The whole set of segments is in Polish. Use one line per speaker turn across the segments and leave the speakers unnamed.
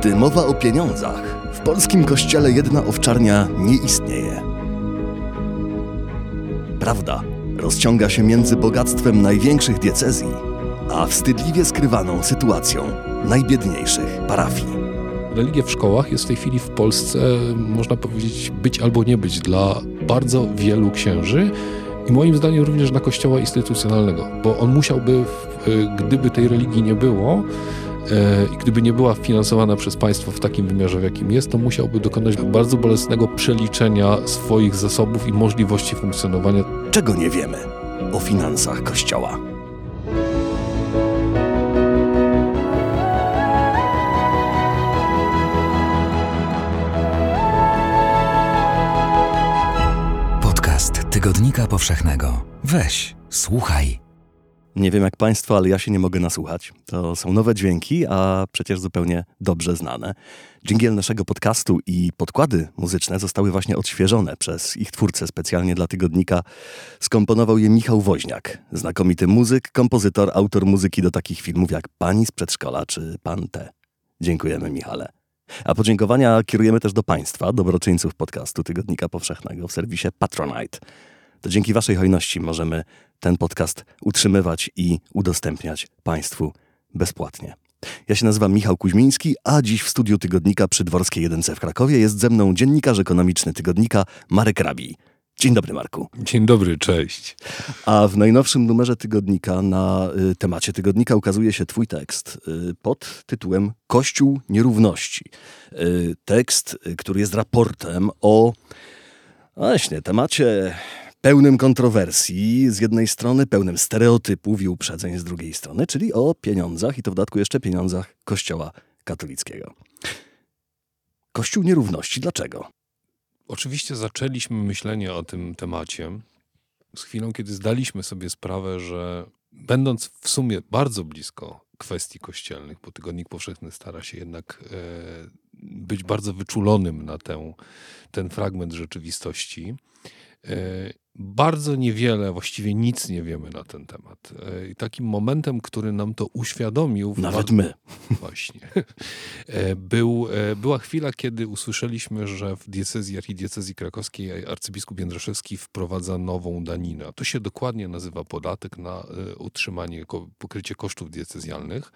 Gdy mowa o pieniądzach, w polskim kościele jedna owczarnia nie istnieje. Prawda rozciąga się między bogactwem największych diecezji, a wstydliwie skrywaną sytuacją najbiedniejszych parafii.
Religia w szkołach jest w tej chwili w Polsce, można powiedzieć, być albo nie być dla bardzo wielu księży i moim zdaniem również dla kościoła instytucjonalnego, bo on musiałby, gdyby tej religii nie było, i gdyby nie była finansowana przez państwo w takim wymiarze, w jakim jest, to musiałby dokonać bardzo bolesnego przeliczenia swoich zasobów i możliwości funkcjonowania.
Czego nie wiemy o finansach Kościoła?
Podcast Tygodnika Powszechnego. Weź, słuchaj.
Nie wiem jak Państwo, ale ja się nie mogę nasłuchać. To są nowe dźwięki, a przecież zupełnie dobrze znane. Dżingiel naszego podcastu i podkłady muzyczne zostały właśnie odświeżone przez ich twórcę specjalnie dla tygodnika. Skomponował je Michał Woźniak, znakomity muzyk, kompozytor, autor muzyki do takich filmów jak Pani z przedszkola czy Pan T. Dziękujemy, Michale. A podziękowania kierujemy też do Państwa, dobroczyńców podcastu Tygodnika Powszechnego w serwisie Patronite. To dzięki Waszej hojności możemy ten podcast utrzymywać i udostępniać Państwu bezpłatnie. Ja się nazywam Michał Kuźmiński, a dziś w studiu Tygodnika przy Dworskiej 1 w Krakowie jest ze mną dziennikarz ekonomiczny Tygodnika Marek Rabi. Dzień dobry, Marku.
Dzień dobry, cześć.
A w najnowszym numerze tygodnika na y, temacie tygodnika ukazuje się Twój tekst y, pod tytułem Kościół nierówności. Y, tekst, y, który jest raportem o właśnie temacie pełnym kontrowersji z jednej strony, pełnym stereotypów i uprzedzeń z drugiej strony, czyli o pieniądzach i to w dodatku jeszcze pieniądzach Kościoła katolickiego. Kościół nierówności, dlaczego?
Oczywiście zaczęliśmy myślenie o tym temacie z chwilą, kiedy zdaliśmy sobie sprawę, że będąc w sumie bardzo blisko kwestii kościelnych, bo Tygodnik Powszechny stara się jednak e, być bardzo wyczulonym na tę, ten fragment rzeczywistości, e, bardzo niewiele, właściwie nic nie wiemy na ten temat. E, I takim momentem, który nam to uświadomił.
Nawet my.
Właśnie. E, był, e, była chwila, kiedy usłyszeliśmy, że w diecezji archidiecezji krakowskiej arcybiskup Jędraszewski wprowadza nową daninę. To się dokładnie nazywa podatek na utrzymanie, pokrycie kosztów diecezjalnych.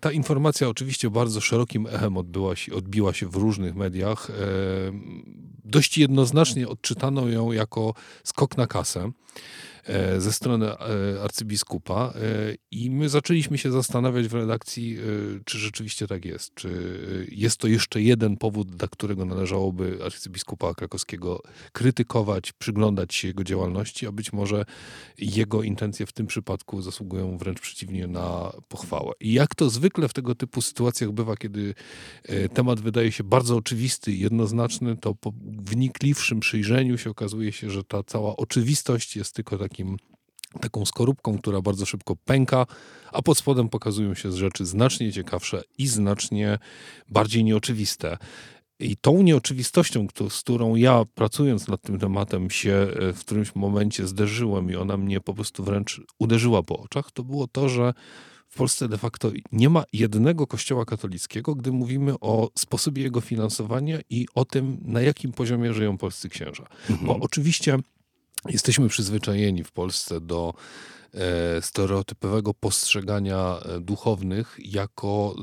Ta informacja oczywiście bardzo szerokim echem odbyła się, odbiła się w różnych mediach. Dość jednoznacznie odczytano ją jako skok na kasę ze strony e, arcybiskupa e, i my zaczęliśmy się zastanawiać w redakcji, czy rzeczywiście tak jest, czy jest to jeszcze jeden powód, dla którego należałoby arcybiskupa krakowskiego krytykować, przyglądać się jego działalności, a być może jego intencje w tym przypadku zasługują wręcz przeciwnie na pochwałę. I jak to zwykle w tego typu sytuacjach bywa, kiedy temat wydaje się bardzo oczywisty jednoznaczny, to po wnikliwszym przyjrzeniu się okazuje się, że ta cała oczywistość jest tylko takim taką skorupką, która bardzo szybko pęka, a pod spodem pokazują się rzeczy znacznie ciekawsze i znacznie bardziej nieoczywiste. I tą nieoczywistością, z którą ja pracując nad tym tematem się e, w którymś momencie zderzyłem i ona mnie po prostu wręcz uderzyła po oczach, to było to, że w Polsce de facto nie ma jednego kościoła katolickiego, gdy mówimy o sposobie jego finansowania i o tym, na jakim poziomie żyją polscy księża. Mhm. Bo oczywiście jesteśmy przyzwyczajeni w Polsce do e, stereotypowego postrzegania e, duchownych jako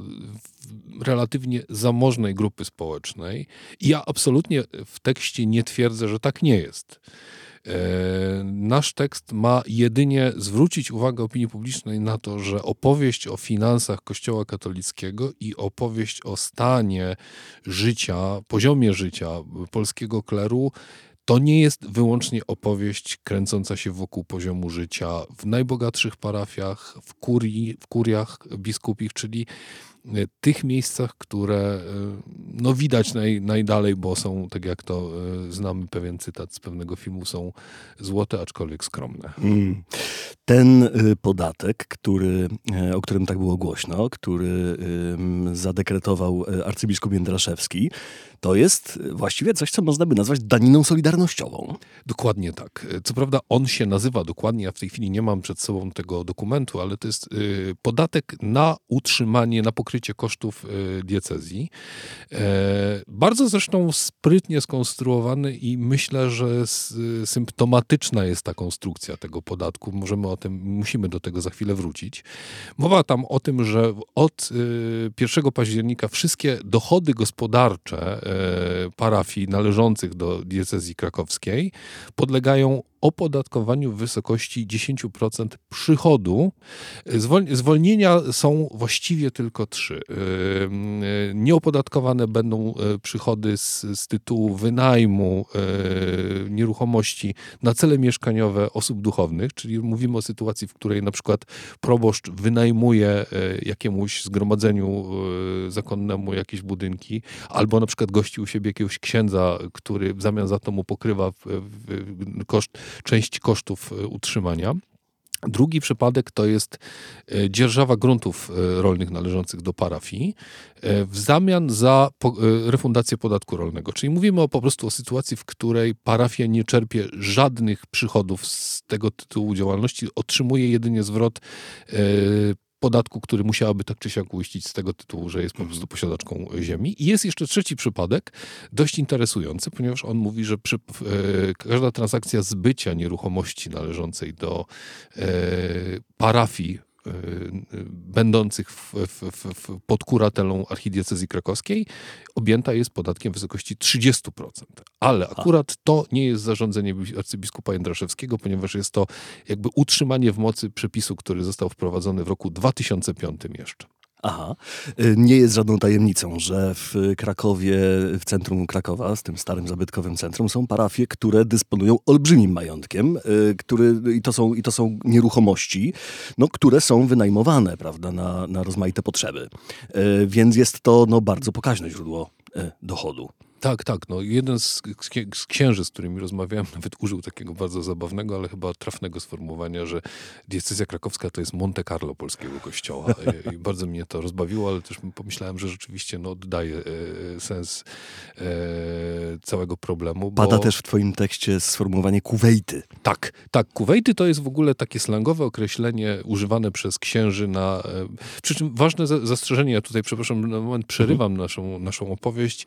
relatywnie zamożnej grupy społecznej. I ja absolutnie w tekście nie twierdzę, że tak nie jest. E, nasz tekst ma jedynie zwrócić uwagę opinii publicznej na to, że opowieść o finansach Kościoła katolickiego i opowieść o stanie życia, poziomie życia polskiego kleru to nie jest wyłącznie opowieść kręcąca się wokół poziomu życia w najbogatszych parafiach, w, kurii, w kuriach biskupich, czyli e, tych miejscach, które e, no widać naj, najdalej, bo są, tak jak to e, znamy pewien cytat z pewnego filmu, są złote, aczkolwiek skromne. Mm.
Ten podatek, który, o którym tak było głośno, który zadekretował arcybiskup Jędraszewski, to jest właściwie coś, co można by nazwać daniną solidarnościową.
Dokładnie tak. Co prawda on się nazywa dokładnie, ja w tej chwili nie mam przed sobą tego dokumentu, ale to jest y, podatek na utrzymanie, na pokrycie kosztów diecezji. Bardzo zresztą sprytnie skonstruowany i myślę, że symptomatyczna jest ta konstrukcja tego podatku. Możemy o tym, musimy do tego za chwilę wrócić. Mowa tam o tym, że od 1 października wszystkie dochody gospodarcze parafii należących do diecezji krakowskiej podlegają opodatkowaniu w wysokości 10% przychodu. Zwolnienia są właściwie tylko trzy. Yy, nieopodatkowane będą e, przychody z, z tytułu wynajmu nieruchomości na cele mieszkaniowe osób duchownych, czyli mówimy o sytuacji, w której na przykład proboszcz wynajmuje jakiemuś zgromadzeniu zakonnemu jakieś budynki, albo na przykład gości u siebie jakiegoś księdza, który w zamian za to mu pokrywa koszt część kosztów e, utrzymania. Drugi przypadek to jest e, dzierżawa gruntów e, rolnych należących do parafii w zamian za refundację podatku rolnego. Czyli mówimy o, po prostu o sytuacji, w której parafia nie czerpie żadnych przychodów z tego tytułu działalności, otrzymuje jedynie zwrot podatku, który musiałaby tak czy siak uiścić z tego tytułu, że jest po prostu posiadaczką ziemi. I jest jeszcze trzeci przypadek, dość interesujący, ponieważ on mówi, że przy, e, każda transakcja zbycia nieruchomości należącej do e, parafii będących w, w, w, pod kuratelą archidiecezji krakowskiej objęta jest podatkiem w wysokości 30%. Ale akurat to nie jest zarządzenie arcybiskupa Jędraszewskiego, ponieważ jest to jakby utrzymanie w mocy przepisu, który został wprowadzony w roku 2005 jeszcze.
Aha. Y, nie jest żadną tajemnicą, że w Krakowie, w centrum Krakowa, z tym starym zabytkowym centrum, są parafie, które dysponują olbrzymim majątkiem, y, który, i, to są, i to są nieruchomości, no, które są wynajmowane prawda, na, na rozmaite potrzeby. Y, więc jest to no, bardzo pokaźne źródło dochodu.
Tak, tak. No, jeden z, z księży, z którymi rozmawiałem, nawet użył takiego bardzo zabawnego, ale chyba trafnego sformułowania, że diecezja krakowska to jest Monte Carlo polskiego kościoła. I, bardzo mnie to rozbawiło, ale też pomyślałem, że rzeczywiście no, oddaje e, sens e, całego problemu.
Bo... Pada też w twoim tekście sformułowanie kuwejty.
Tak, tak. Kuwejty to jest w ogóle takie slangowe określenie używane przez księży na... E, przy czym ważne zastrzeżenie, ja tutaj, przepraszam, na moment przerywam mhm. naszą, naszą opowieść.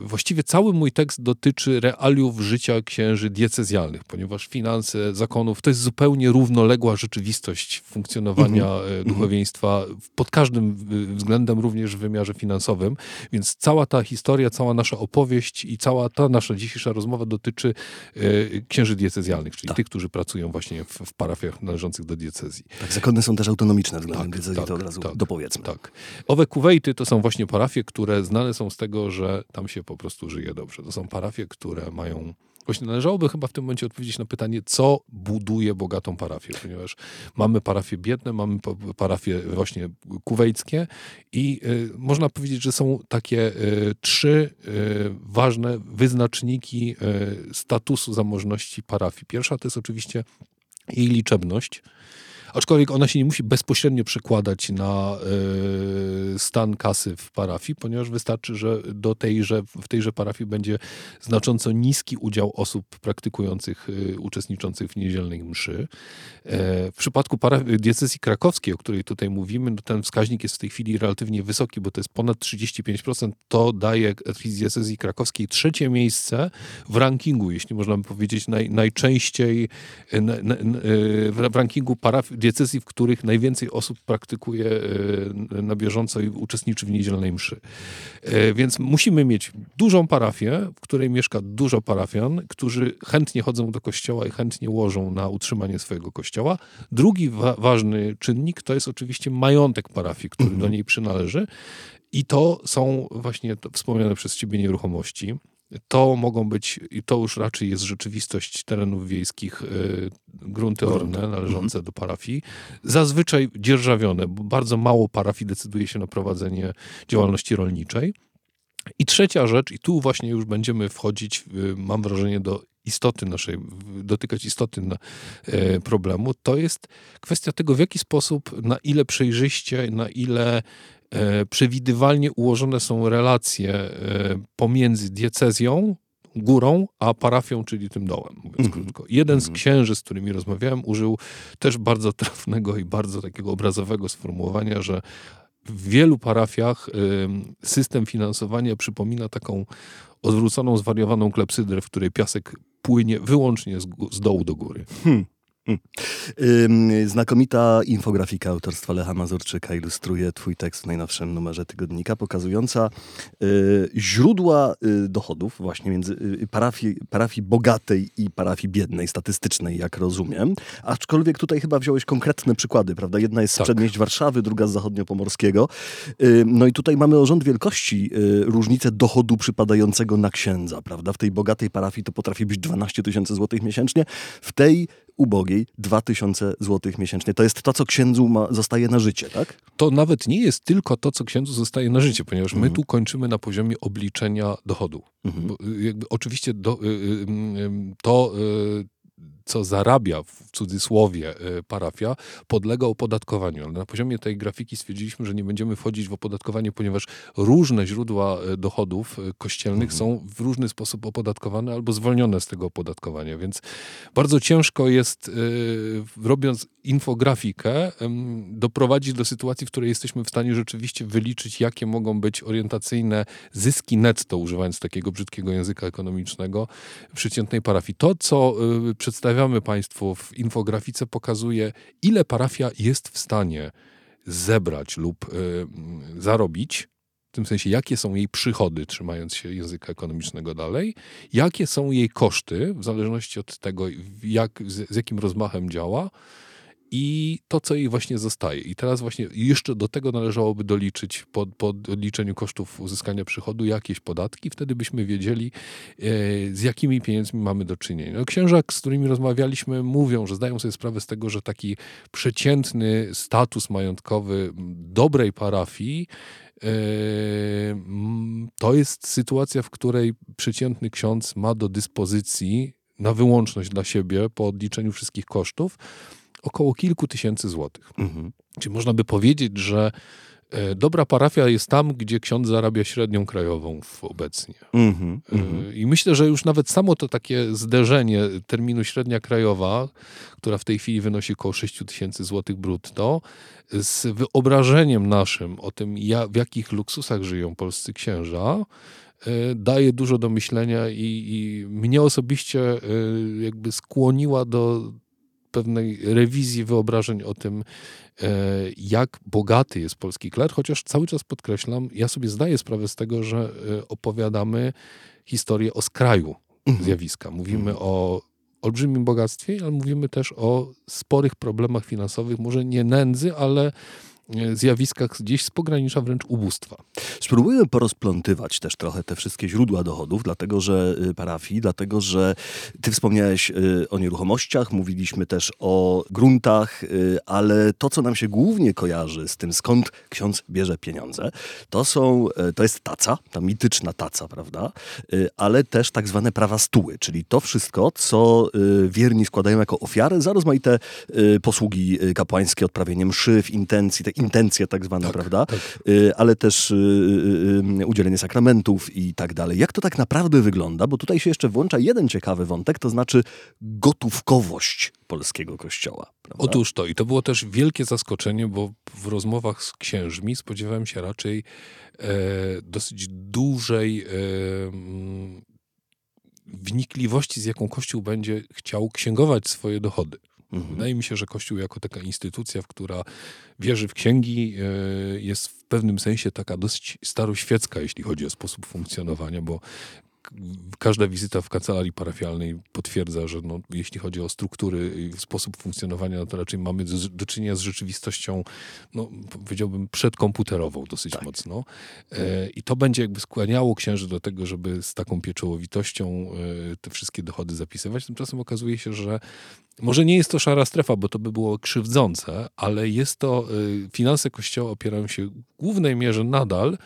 Właściwie cały mój tekst dotyczy realiów życia księży diecezjalnych, ponieważ finanse zakonów to jest zupełnie równoległa rzeczywistość funkcjonowania mm -hmm. duchowieństwa pod każdym względem, również w wymiarze finansowym. Więc cała ta historia, cała nasza opowieść i cała ta nasza dzisiejsza rozmowa dotyczy e, księży diecezjalnych, czyli tak. tych, którzy pracują właśnie w, w parafiach należących do diecezji.
Tak, zakony są też autonomiczne względem tak, diecezji, tak, to od razu tak, dopowiedzmy.
Tak. Owe kuwejty to są właśnie parafie, które znane są z tego, że tam się po prostu żyje dobrze. To są parafie, które mają. Właśnie należałoby chyba w tym momencie odpowiedzieć na pytanie, co buduje bogatą parafię, ponieważ mamy parafie biedne, mamy parafie właśnie kuwejskie i y, można powiedzieć, że są takie y, trzy y, ważne wyznaczniki y, statusu zamożności parafii. Pierwsza to jest oczywiście jej liczebność aczkolwiek ona się nie musi bezpośrednio przekładać na y, stan kasy w parafii, ponieważ wystarczy, że do tejże, w tejże parafii będzie znacząco niski udział osób praktykujących, y, uczestniczących w niedzielnej mszy. Y, w przypadku diecezji krakowskiej, o której tutaj mówimy, no ten wskaźnik jest w tej chwili relatywnie wysoki, bo to jest ponad 35%. To daje diecezji krakowskiej trzecie miejsce w rankingu, jeśli można by powiedzieć, naj, najczęściej na, na, w rankingu parafii diecezji, w których najwięcej osób praktykuje e, na bieżąco i uczestniczy w niedzielnej mszy. E, więc musimy mieć dużą parafię, w której mieszka dużo parafian, którzy chętnie chodzą do kościoła i chętnie łożą na utrzymanie swojego kościoła. Drugi wa ważny czynnik to jest oczywiście majątek parafii, który mhm. do niej przynależy. I to są właśnie wspomniane przez ciebie nieruchomości. To mogą być, i to już raczej jest rzeczywistość terenów wiejskich, y, grunty orne należące do parafii, zazwyczaj dzierżawione, bo bardzo mało parafii decyduje się na prowadzenie działalności rolniczej. I trzecia rzecz, i tu właśnie już będziemy wchodzić, mam wrażenie, do istoty naszej, dotykać istoty e, problemu, to jest kwestia tego, w jaki sposób, na ile przejrzyście, na ile E, przewidywalnie ułożone są relacje e, pomiędzy diecezją, górą, a parafią, czyli tym dołem, mówiąc mm -hmm. krótko. Jeden z mhm. księży, z którymi rozmawiałem, użył też bardzo trafnego i bardzo takiego obrazowego sformułowania, że w wielu parafiach y, system finansowania przypomina taką odwróconą, zwariowaną klepsydrę, w której piasek płynie wyłącznie z, z dołu do góry. Hmm.
Hmm. Znakomita infografika autorstwa Lecha Mazurczyka ilustruje twój tekst w najnowszym numerze tygodnika, pokazująca y, źródła y, dochodów właśnie między y, parafii, parafii bogatej i parafii biednej, statystycznej, jak rozumiem. Aczkolwiek tutaj chyba wziąłeś konkretne przykłady, prawda? Jedna jest z tak. przedmieść Warszawy, druga z zachodniopomorskiego. No i tutaj mamy o rząd wielkości różnicę dochodu przypadającego na księdza, prawda? W tej bogatej parafii to potrafi być 12 tysięcy złotych miesięcznie, w tej ubogiej 2000 zł miesięcznie. To jest to, co księdzu ma, zostaje na życie, tak?
To nawet nie jest tylko to, co księdzu zostaje na życie, ponieważ mhm. my tu kończymy na poziomie obliczenia dochodu. Mhm. Bo, jakby, oczywiście do, y, y, y, to co zarabia w cudzysłowie e, parafia, podlega opodatkowaniu. Ale na poziomie tej grafiki stwierdziliśmy, że nie będziemy wchodzić w opodatkowanie, ponieważ różne źródła e, dochodów e, kościelnych mhm. są w różny sposób opodatkowane albo zwolnione z tego opodatkowania. Więc bardzo ciężko jest, robiąc infografikę, doprowadzić do sytuacji, w której jesteśmy w stanie rzeczywiście wyliczyć, jakie mogą być orientacyjne zyski netto, używając takiego brzydkiego języka ekonomicznego, przeciętnej parafii. To, co przedstawia przedstawiamy Państwu. W infografice, pokazuje, ile parafia jest w stanie zebrać lub y, zarobić. W tym sensie, jakie są jej przychody, trzymając się języka ekonomicznego dalej, jakie są jej koszty, w zależności od tego, jak, z, z jakim rozmachem działa, i to, co jej właśnie zostaje. I teraz właśnie jeszcze do tego należałoby doliczyć po, po odliczeniu kosztów uzyskania przychodu jakieś podatki, wtedy byśmy wiedzieli, e, z jakimi pieniędzmi mamy do czynienia. No, księża, z którymi rozmawialiśmy, mówią, że zdają sobie sprawę z tego, że taki przeciętny status majątkowy dobrej parafii e, to jest sytuacja, w której przeciętny ksiądz ma do dyspozycji na wyłączność dla siebie po odliczeniu wszystkich kosztów około kilku tysięcy złotych. Mhm. Czyli można by powiedzieć, że e, dobra parafia jest tam, gdzie ksiądz zarabia średnią krajową obecnie. Mm -hmm, I myślę, że już nawet samo to takie zderzenie terminu średnia krajowa, która w tej chwili wynosi około 6 tysięcy złotych brutto, z wyobrażeniem naszym o tym, w jakich luksusach żyją polscy księża, e, daje dużo do myślenia i, i mnie osobiście jakby skłoniła do pewnej rewizji wyobrażeń o tym, e, jak bogaty jest polski kler, chociaż cały czas podkreślam, ja sobie zdaję sprawę z tego, że e, opowiadamy historię o skraju mhm. zjawiska. Mówimy mhm. o olbrzymim bogactwie, ale mówimy też o sporych problemach finansowych, może nie nędzy, ale zjawiskach gdzieś z pogranicza wręcz ubóstwa.
Spróbujmy porozplątywać też trochę te wszystkie źródła dochodów, dlatego że y, parafii, dlatego że ty wspomniałeś y, o nieruchomościach, mówiliśmy też o gruntach, y, ale to, co nam się głównie kojarzy z tym, skąd ksiądz bierze pieniądze, to są, to jest taca, ta mityczna taca, prawda? Ale też tak zwane prawa stóły, czyli to wszystko, co wierni składają jako ofiarę za rozmaite posługi kapłańskie, odprawienie mszy w intencji, intencje tak zwane, tak, prawda? Tak. Y, ale też y, y, udzielenie sakramentów i tak dalej. Jak to tak naprawdę wygląda? Bo tutaj się jeszcze włącza jeden ciekawy wątek, to znaczy gotówkowość polskiego kościoła. Prawda?
Otóż to. I to było też wielkie zaskoczenie, bo w rozmowach z księżmi spodziewałem się raczej e, dosyć dużej e, wnikliwości, z jaką Kościół będzie chciał księgować swoje dochody. Mhm. Wydaje mi się, że Kościół jako taka instytucja, która wierzy w księgi, e, jest w pewnym sensie taka dosyć staroświecka, jeśli chodzi o sposób funkcjonowania, bo każda wizyta w kancelarii parafialnej potwierdza, że no, jeśli chodzi o struktury i sposób funkcjonowania, no to raczej mamy do, do czynienia z rzeczywistością, no, powiedziałbym, przedkomputerową dosyć tak. mocno. E, I to będzie jakby skłaniało księży do tego, żeby z taką pieczołowitością e, te wszystkie dochody zapisywać. Tymczasem okazuje się, że może nie jest to szara strefa, bo to by było krzywdzące, ale jest to, e, finanse Kościoła opierają się w głównej mierze nadal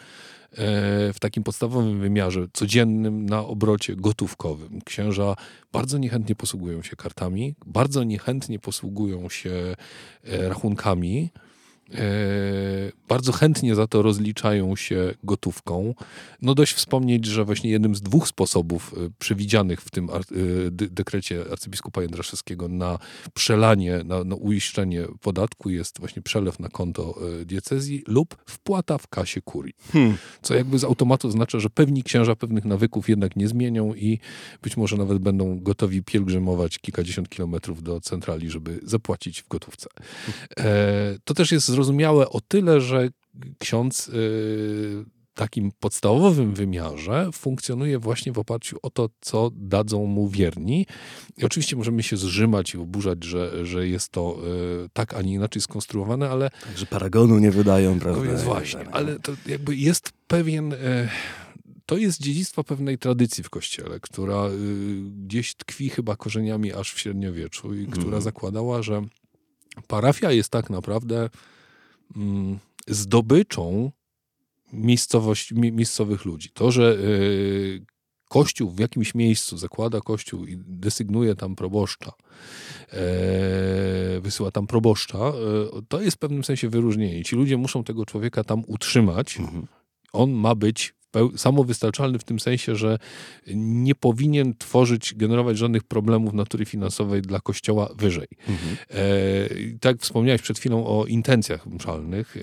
w takim podstawowym wymiarze, codziennym na obrocie gotówkowym. Księża bardzo niechętnie posługują się kartami, bardzo niechętnie posługują się e, rachunkami. Bardzo chętnie za to rozliczają się gotówką. No dość wspomnieć, że właśnie jednym z dwóch sposobów e, przewidzianych w tym dekrecie arcybiskupa Jędraszewskiego na przelanie, na, na uiszczenie podatku jest właśnie przelew na konto diecezji lub wpłata w kasie kurii. Hmm. Co jakby z automatu oznacza, że pewni księża pewnych nawyków jednak nie zmienią i być może nawet będą gotowi pielgrzymować kilkadziesiąt kilometrów do centrali, żeby zapłacić w gotówce. E, to też jest zrozumiałe o tyle, że ksiądz w e, takim podstawowym wymiarze funkcjonuje właśnie w oparciu o to, co dadzą mu wierni. I oczywiście możemy się zrzymać i oburzać, że, że jest to y, tak, a nie inaczej skonstruowane, ale...
Że paragonu nie wydają, prawda?
No więc właśnie, ale to jakby jest pewien... Y, to jest dziedzictwo pewnej tradycji w Kościele, która y, gdzieś tkwi chyba korzeniami aż w średniowieczu i która mm. zakładała, że parafia jest tak naprawdę mm, zdobyczą miejscowość, miejscowych ludzi. To, że y, Kościół w jakimś miejscu zakłada kościół i desygnuje tam proboszcza, e, wysyła tam proboszcza, e, to jest w pewnym sensie wyróżnienie. Ci ludzie muszą tego człowieka tam utrzymać. Mhm. On ma być samowystarczalny w tym sensie, że nie powinien tworzyć, generować żadnych problemów natury finansowej dla Kościoła wyżej. Mhm. E, tak wspomniałeś przed chwilą o intencjach mszalnych. E,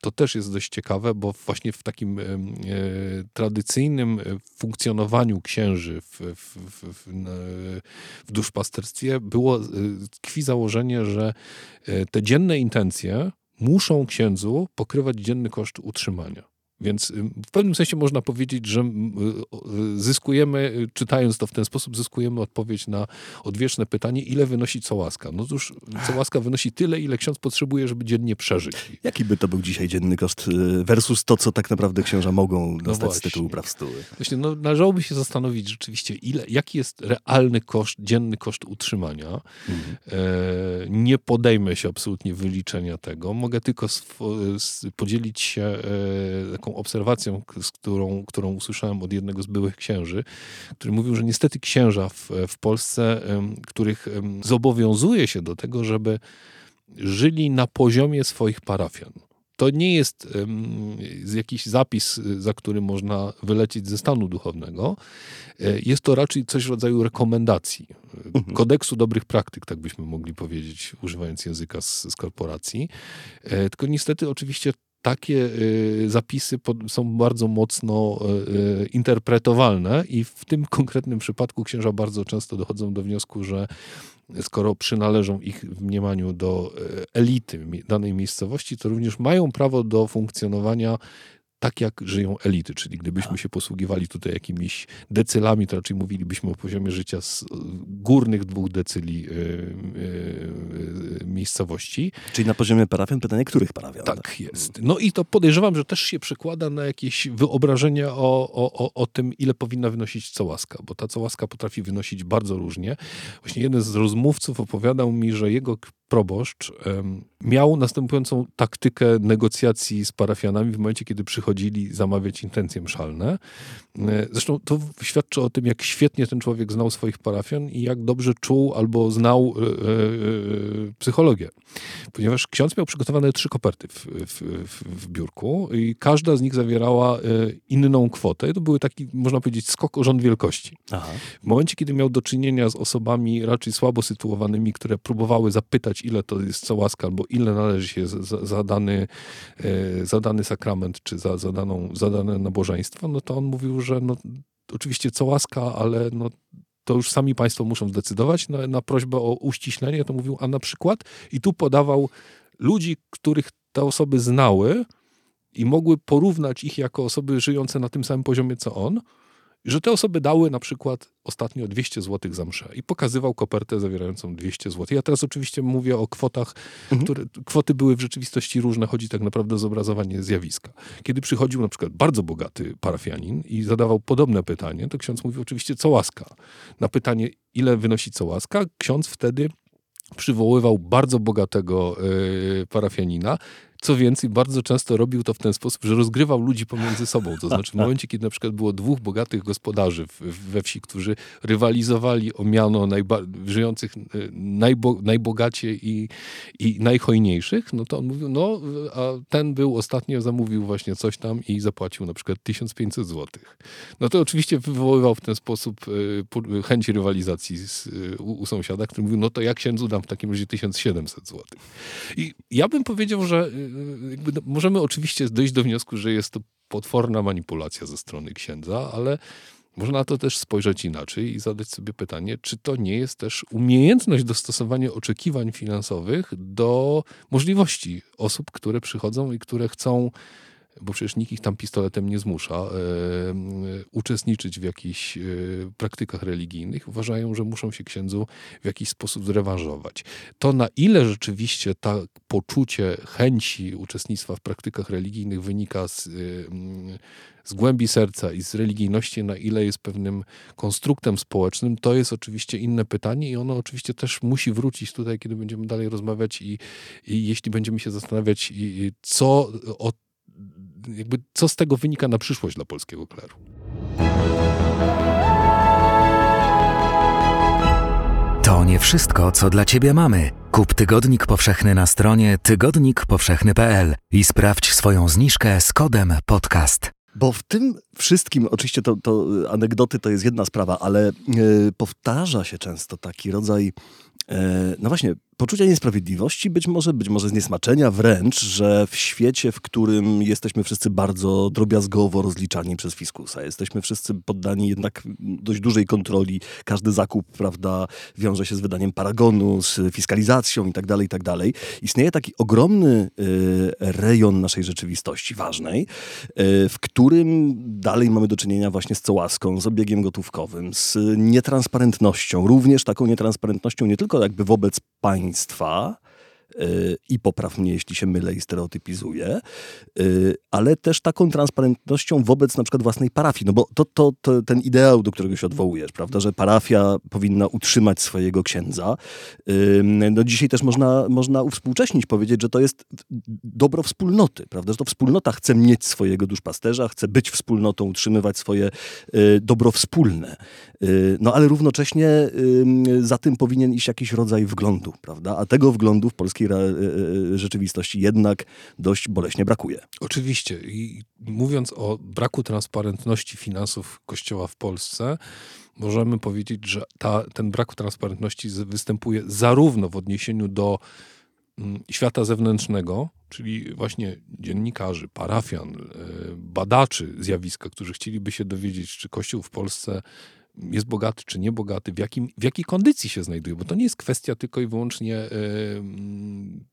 to też jest dość ciekawe, bo właśnie w takim e, tradycyjnym funkcjonowaniu księży w, w, w, w duszpasterstwie było, e, tkwi założenie, że e, te dzienne intencje muszą księdzu pokrywać dzienny koszt utrzymania. Więc w pewnym sensie można powiedzieć, że zyskujemy, y, czytając to w ten sposób, zyskujemy odpowiedź na odwieczne pytanie, ile wynosi co łaska. No cóż, co łaska wynosi tyle, ile ksiądz potrzebuje, żeby dziennie przeżyć.
Jaki by to był dzisiaj dzienny koszt y, versus to, co tak naprawdę księża mogą no dostać no z tytułu praw stóły?
Właśnie, no, należałoby się zastanowić rzeczywiście, ile, jaki jest realny koszt, dzienny koszt utrzymania. Mhm. E, nie podejmę się absolutnie wyliczenia tego. Mogę tylko podzielić się e, taką taką obserwacją, z którą, którą usłyszałem od jednego z byłych księży, który mówił, że niestety księża w, w Polsce, których zobowiązuje się do tego, żeby żyli na poziomie swoich parafian. To nie jest jakiś zapis, za który można wylecieć ze stanu duchownego. E, jest to raczej coś w rodzaju rekomendacji, mhm. kodeksu dobrych praktyk, tak byśmy mogli powiedzieć, używając języka z, z korporacji. E, tylko niestety, oczywiście, takie y, zapisy są bardzo mocno y, y, interpretowalne i w tym konkretnym przypadku księża bardzo często dochodzą do wniosku, że skoro przynależą ich w mniemaniu do elity danej miejscowości, to również mają prawo do funkcjonowania tak jak żyją elity, czyli gdybyśmy się posługiwali tutaj jakimiś decylami, to raczej mówilibyśmy o poziomie życia z górnych dwóch decyli yy, yy, miejscowości.
Czyli na poziomie parafian, pytanie, których parafian?
Tak, tak jest. No i to podejrzewam, że też się przekłada na jakieś wyobrażenia o, o, o tym, ile powinna wynosić cołaska, bo ta cołaska potrafi wynosić bardzo różnie. Właśnie jeden z rozmówców opowiadał mi, że jego proboszcz miał następującą taktykę negocjacji z parafianami w momencie, kiedy przychodzili zamawiać intencje mszalne. E, zresztą to świadczy o tym, jak świetnie ten człowiek znał swoich parafian i jak dobrze czuł albo znał e, e, psychologię. Ponieważ ksiądz miał przygotowane trzy koperty w, w, w, biurku i każda z nich zawierała inną kwotę. To były taki, można powiedzieć, skok o rząd wielkości. Aha. W momencie, kiedy miał do czynienia z osobami raczej słabo sytuowanymi, które próbowały zapytać, ile to jest co łaska, albo ile należy się za, za, dany, za dany sakrament, czy za, za, daną, za dane nabożeństwo, no to on mówił, że no, oczywiście co łaska, ale no, to już sami państwo muszą zdecydować. Na, na prośbę o uściślenie to mówił, a na przykład, i tu podawał ludzi, których te osoby znały i mogły porównać ich jako osoby żyjące na tym samym poziomie co on, że te osoby dały na przykład ostatnio 200 zł za mszę i pokazywał kopertę zawierającą 200 zł. Ja teraz oczywiście mówię o kwotach, mhm. które kwoty były w rzeczywistości różne, chodzi tak naprawdę o zobrazowanie zjawiska. Kiedy przychodził na przykład bardzo bogaty parafianin i zadawał podobne pytanie, to ksiądz mówił oczywiście co łaska. Na pytanie, ile wynosi co łaska, ksiądz wtedy przywoływał bardzo bogatego y, parafianina, Co więcej, bardzo często robił to w ten sposób, że rozgrywał ludzi pomiędzy sobą. To znaczy w momencie, kiedy na przykład było dwóch bogatych gospodarzy we wsi, którzy rywalizowali o miano żyjących e, najbo najbogaciej i, i najhojniejszych, no to on mówił, no a ten był ostatnio, zamówił właśnie coś tam i zapłacił na przykład 1500 zł. No to oczywiście wywoływał w ten sposób e, chęć rywalizacji z, e, u, u sąsiada, który mówił, no to jak się dam w takim razie 1700 zł. I ja bym powiedział, że no, możemy oczywiście dojść do wniosku, że jest to potworna manipulacja ze strony księdza, ale można to też spojrzeć inaczej i zadać sobie pytanie, czy to nie jest też umiejętność dostosowania oczekiwań finansowych do możliwości osób, które przychodzą i które chcą bo przecież nikt ich tam pistoletem nie zmusza, e, uczestniczyć w jakichś e, praktykach religijnych, uważają, że muszą się księdzu w jakiś sposób zrewanżować. To na ile rzeczywiście to poczucie chęci uczestnictwa w praktykach religijnych wynika z, e, z głębi serca i z religijności, na ile jest pewnym konstruktem społecznym, to jest oczywiście inne pytanie i ono oczywiście też musi wrócić tutaj, kiedy będziemy dalej rozmawiać i, i jeśli będziemy się zastanawiać, i, co od jakby co z tego wynika na przyszłość dla polskiego kleru.
To nie wszystko, co dla Ciebie mamy. Kup Tygodnik Powszechny na stronie tygodnikpowszechny.pl i sprawdź swoją zniżkę z kodem podcast.
Bo w tym wszystkim, oczywiście to, to anegdoty to jest jedna sprawa, ale yy, powtarza się często taki rodzaj, yy, no właśnie, poczucia niesprawiedliwości, być może, być może zniesmaczenia wręcz, że w świecie, w którym jesteśmy wszyscy bardzo drobiazgowo rozliczani przez fiskusa, jesteśmy wszyscy poddani jednak dość dużej kontroli, każdy zakup, prawda, wiąże się z wydaniem paragonu, z fiskalizacją i tak dalej, i tak dalej. Istnieje taki ogromny y, rejon naszej rzeczywistości, ważnej, y, w którym dalej mamy do czynienia właśnie z cołaską, z obiegiem gotówkowym, z nietransparentnością, również taką nietransparentnością nie tylko jakby wobec państwa, państwa i popraw mnie, jeśli się mylę i stereotypizuję, y, ale też taką transparentnością wobec na przykład własnej parafii. No bo to, to, to ten ideał, do którego się odwołujesz, prawda, że parafia powinna utrzymać swojego księdza. No dzisiaj też można, można uwspółcześnić, powiedzieć, że to jest dobro wspólnoty, prawda, że to wspólnota chce mieć swojego duszpasterza, chce być wspólnotą, utrzymywać swoje y, dobro wspólne. Y, no ale równocześnie za tym powinien iść jakiś rodzaj wglądu, prawda, a tego wglądu w polskiej e, e, rzeczywistości jednak dość boleśnie brakuje.
Oczywiście. I mówiąc o braku transparentności finansów Kościoła w Polsce, możemy powiedzieć, że ta, ten brak transparentności występuje zarówno w odniesieniu do mm, świata zewnętrznego, czyli właśnie dziennikarzy, parafian, e, badaczy zjawiska, którzy chcieliby się dowiedzieć, czy Kościół w Polsce jest bogaty czy niebogaty, w, jakim, w jakiej kondycji się znajduje, bo to nie jest kwestia tylko i wyłącznie y,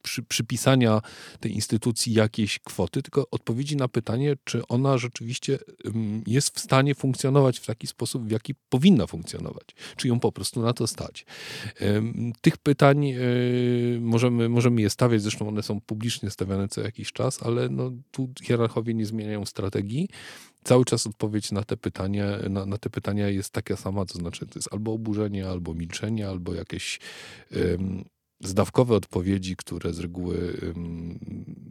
przy, przypisania tej instytucji jakiejś kwoty, tylko odpowiedzi na pytanie, czy ona rzeczywiście jest w stanie funkcjonować w taki sposób, w jaki powinna funkcjonować, czy ją po prostu na to stać. Tych pytań możemy, możemy je stawiać, zresztą one są publicznie stawiane co jakiś czas, ale no, tu hierarchowie nie zmieniają strategii cały czas odpowiedź na te pytania, na, na, te pytania jest taka sama, to znaczy to jest albo oburzenie, albo milczenie, albo jakieś um, zdawkowe odpowiedzi, które z reguły um,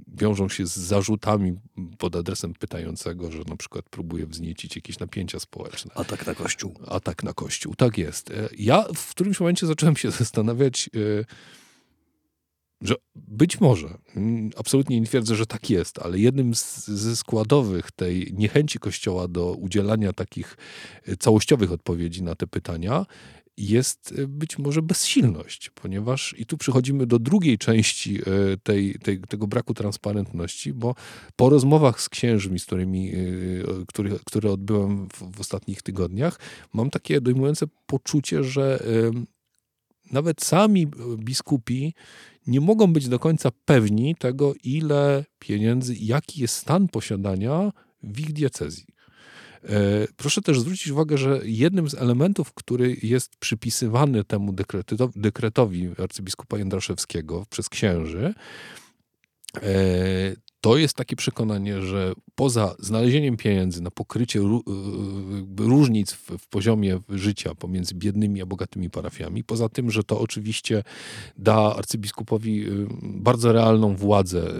wiążą się z zarzutami pod adresem pytającego, że na przykład próbuje wzniecić jakieś napięcia społeczne.
Atak na Kościół.
Atak na Kościół, tak jest. E, ja w którymś momencie zacząłem się zastanawiać, yy, że być może, mm, absolutnie nie twierdzę, że tak jest, ale jednym z, ze składowych tej niechęci Kościoła do udzielania takich e, całościowych odpowiedzi na te pytania jest e, być może bezsilność, ponieważ i tu przechodzimy do drugiej części e, tej, tej, tego braku transparentności, bo po rozmowach z księżmi, z którymi, który, które odbyłem w, w ostatnich tygodniach, mam takie dojmujące poczucie, że nawet sami biskupi nie mogą być do końca pewni tego, ile pieniędzy, jaki jest stan posiadania w ich diecezji. E, proszę też zwrócić uwagę, że jednym z elementów, który jest przypisywany temu dekretowi arcybiskupa Jędraszewskiego przez księży, e, to jest takie przekonanie, że poza znalezieniem pieniędzy na pokrycie różnic w, w, poziomie życia pomiędzy biednymi a bogatymi parafiami, poza tym, że to oczywiście da arcybiskupowi bardzo realną władzę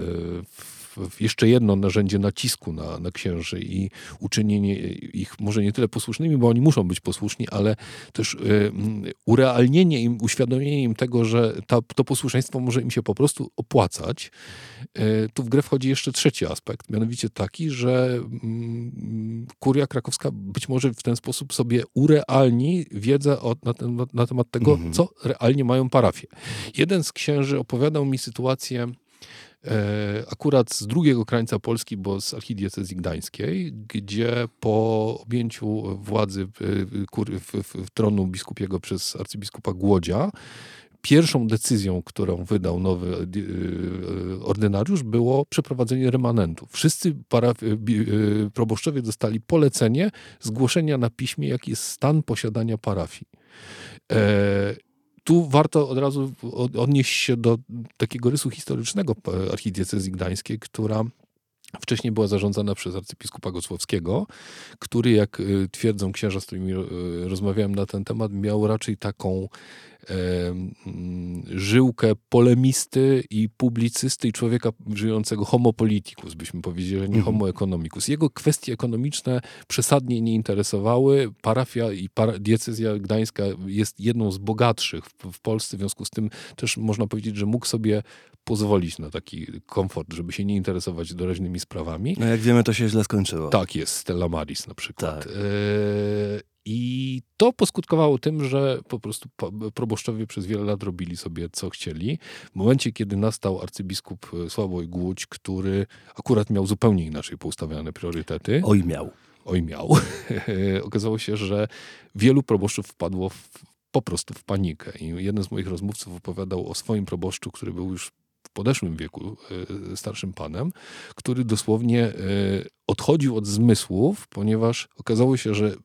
w jeszcze jedno narzędzie nacisku na, na księży i uczynienie ich może nie tyle posłusznymi, bo oni muszą być posłuszni, ale też y, urealnienie im, uświadomienie im tego, że ta, to posłuszeństwo może im się po prostu opłacać. Y, tu w grę wchodzi jeszcze trzeci aspekt, mianowicie taki, że y, kuria krakowska być może w ten sposób sobie urealni wiedzę o, na, ten, na temat tego, mhm. co realnie mają parafie. Jeden z księży opowiadał mi sytuację, akurat z drugiego krańca Polski, bo z archidiecezji gdańskiej, gdzie po objęciu władzy w, tronu biskupiego przez arcybiskupa Głodzia, pierwszą decyzją, którą wydał nowy e, ordynariusz, było przeprowadzenie remanentu. Wszyscy e, proboszczowie dostali polecenie zgłoszenia na piśmie, jaki jest stan posiadania parafii tu warto od razu odnieść się do takiego rysu historycznego archidiecezji gdańskiej, która wcześniej była zarządzana przez arcybiskupa Gocłowskiego, który, jak y, twierdzą księża, z którymi y, rozmawiałem na ten temat, miał raczej taką żyłkę polemisty i publicysty i człowieka żyjącego homo politicus, byśmy powiedzieli, nie mhm. homo economicus. Jego kwestie ekonomiczne przesadnie nie interesowały. Parafia i para, diecezja gdańska jest jedną z bogatszych w, w Polsce, w związku z tym też można powiedzieć, że mógł sobie pozwolić na taki komfort, żeby się nie interesować doraźnymi sprawami.
No jak wiemy, to się źle skończyło.
Tak jest, Stella Maris na przykład. Tak. E i to poskutkowało tym, że po prostu proboszczowie przez wiele lat robili sobie co chcieli. W momencie, kiedy nastał arcybiskup e, Sławoj Głódź, który akurat miał zupełnie inaczej poustawiane priorytety.
Oj miał.
Oj miał. Okazało się, że wielu proboszczów wpadło w, po prostu w panikę. I jeden z moich rozmówców opowiadał o swoim proboszczu, który był już w podeszłym wieku e, starszym panem, który dosłownie e, odchodził od zmysłów, ponieważ okazało się, że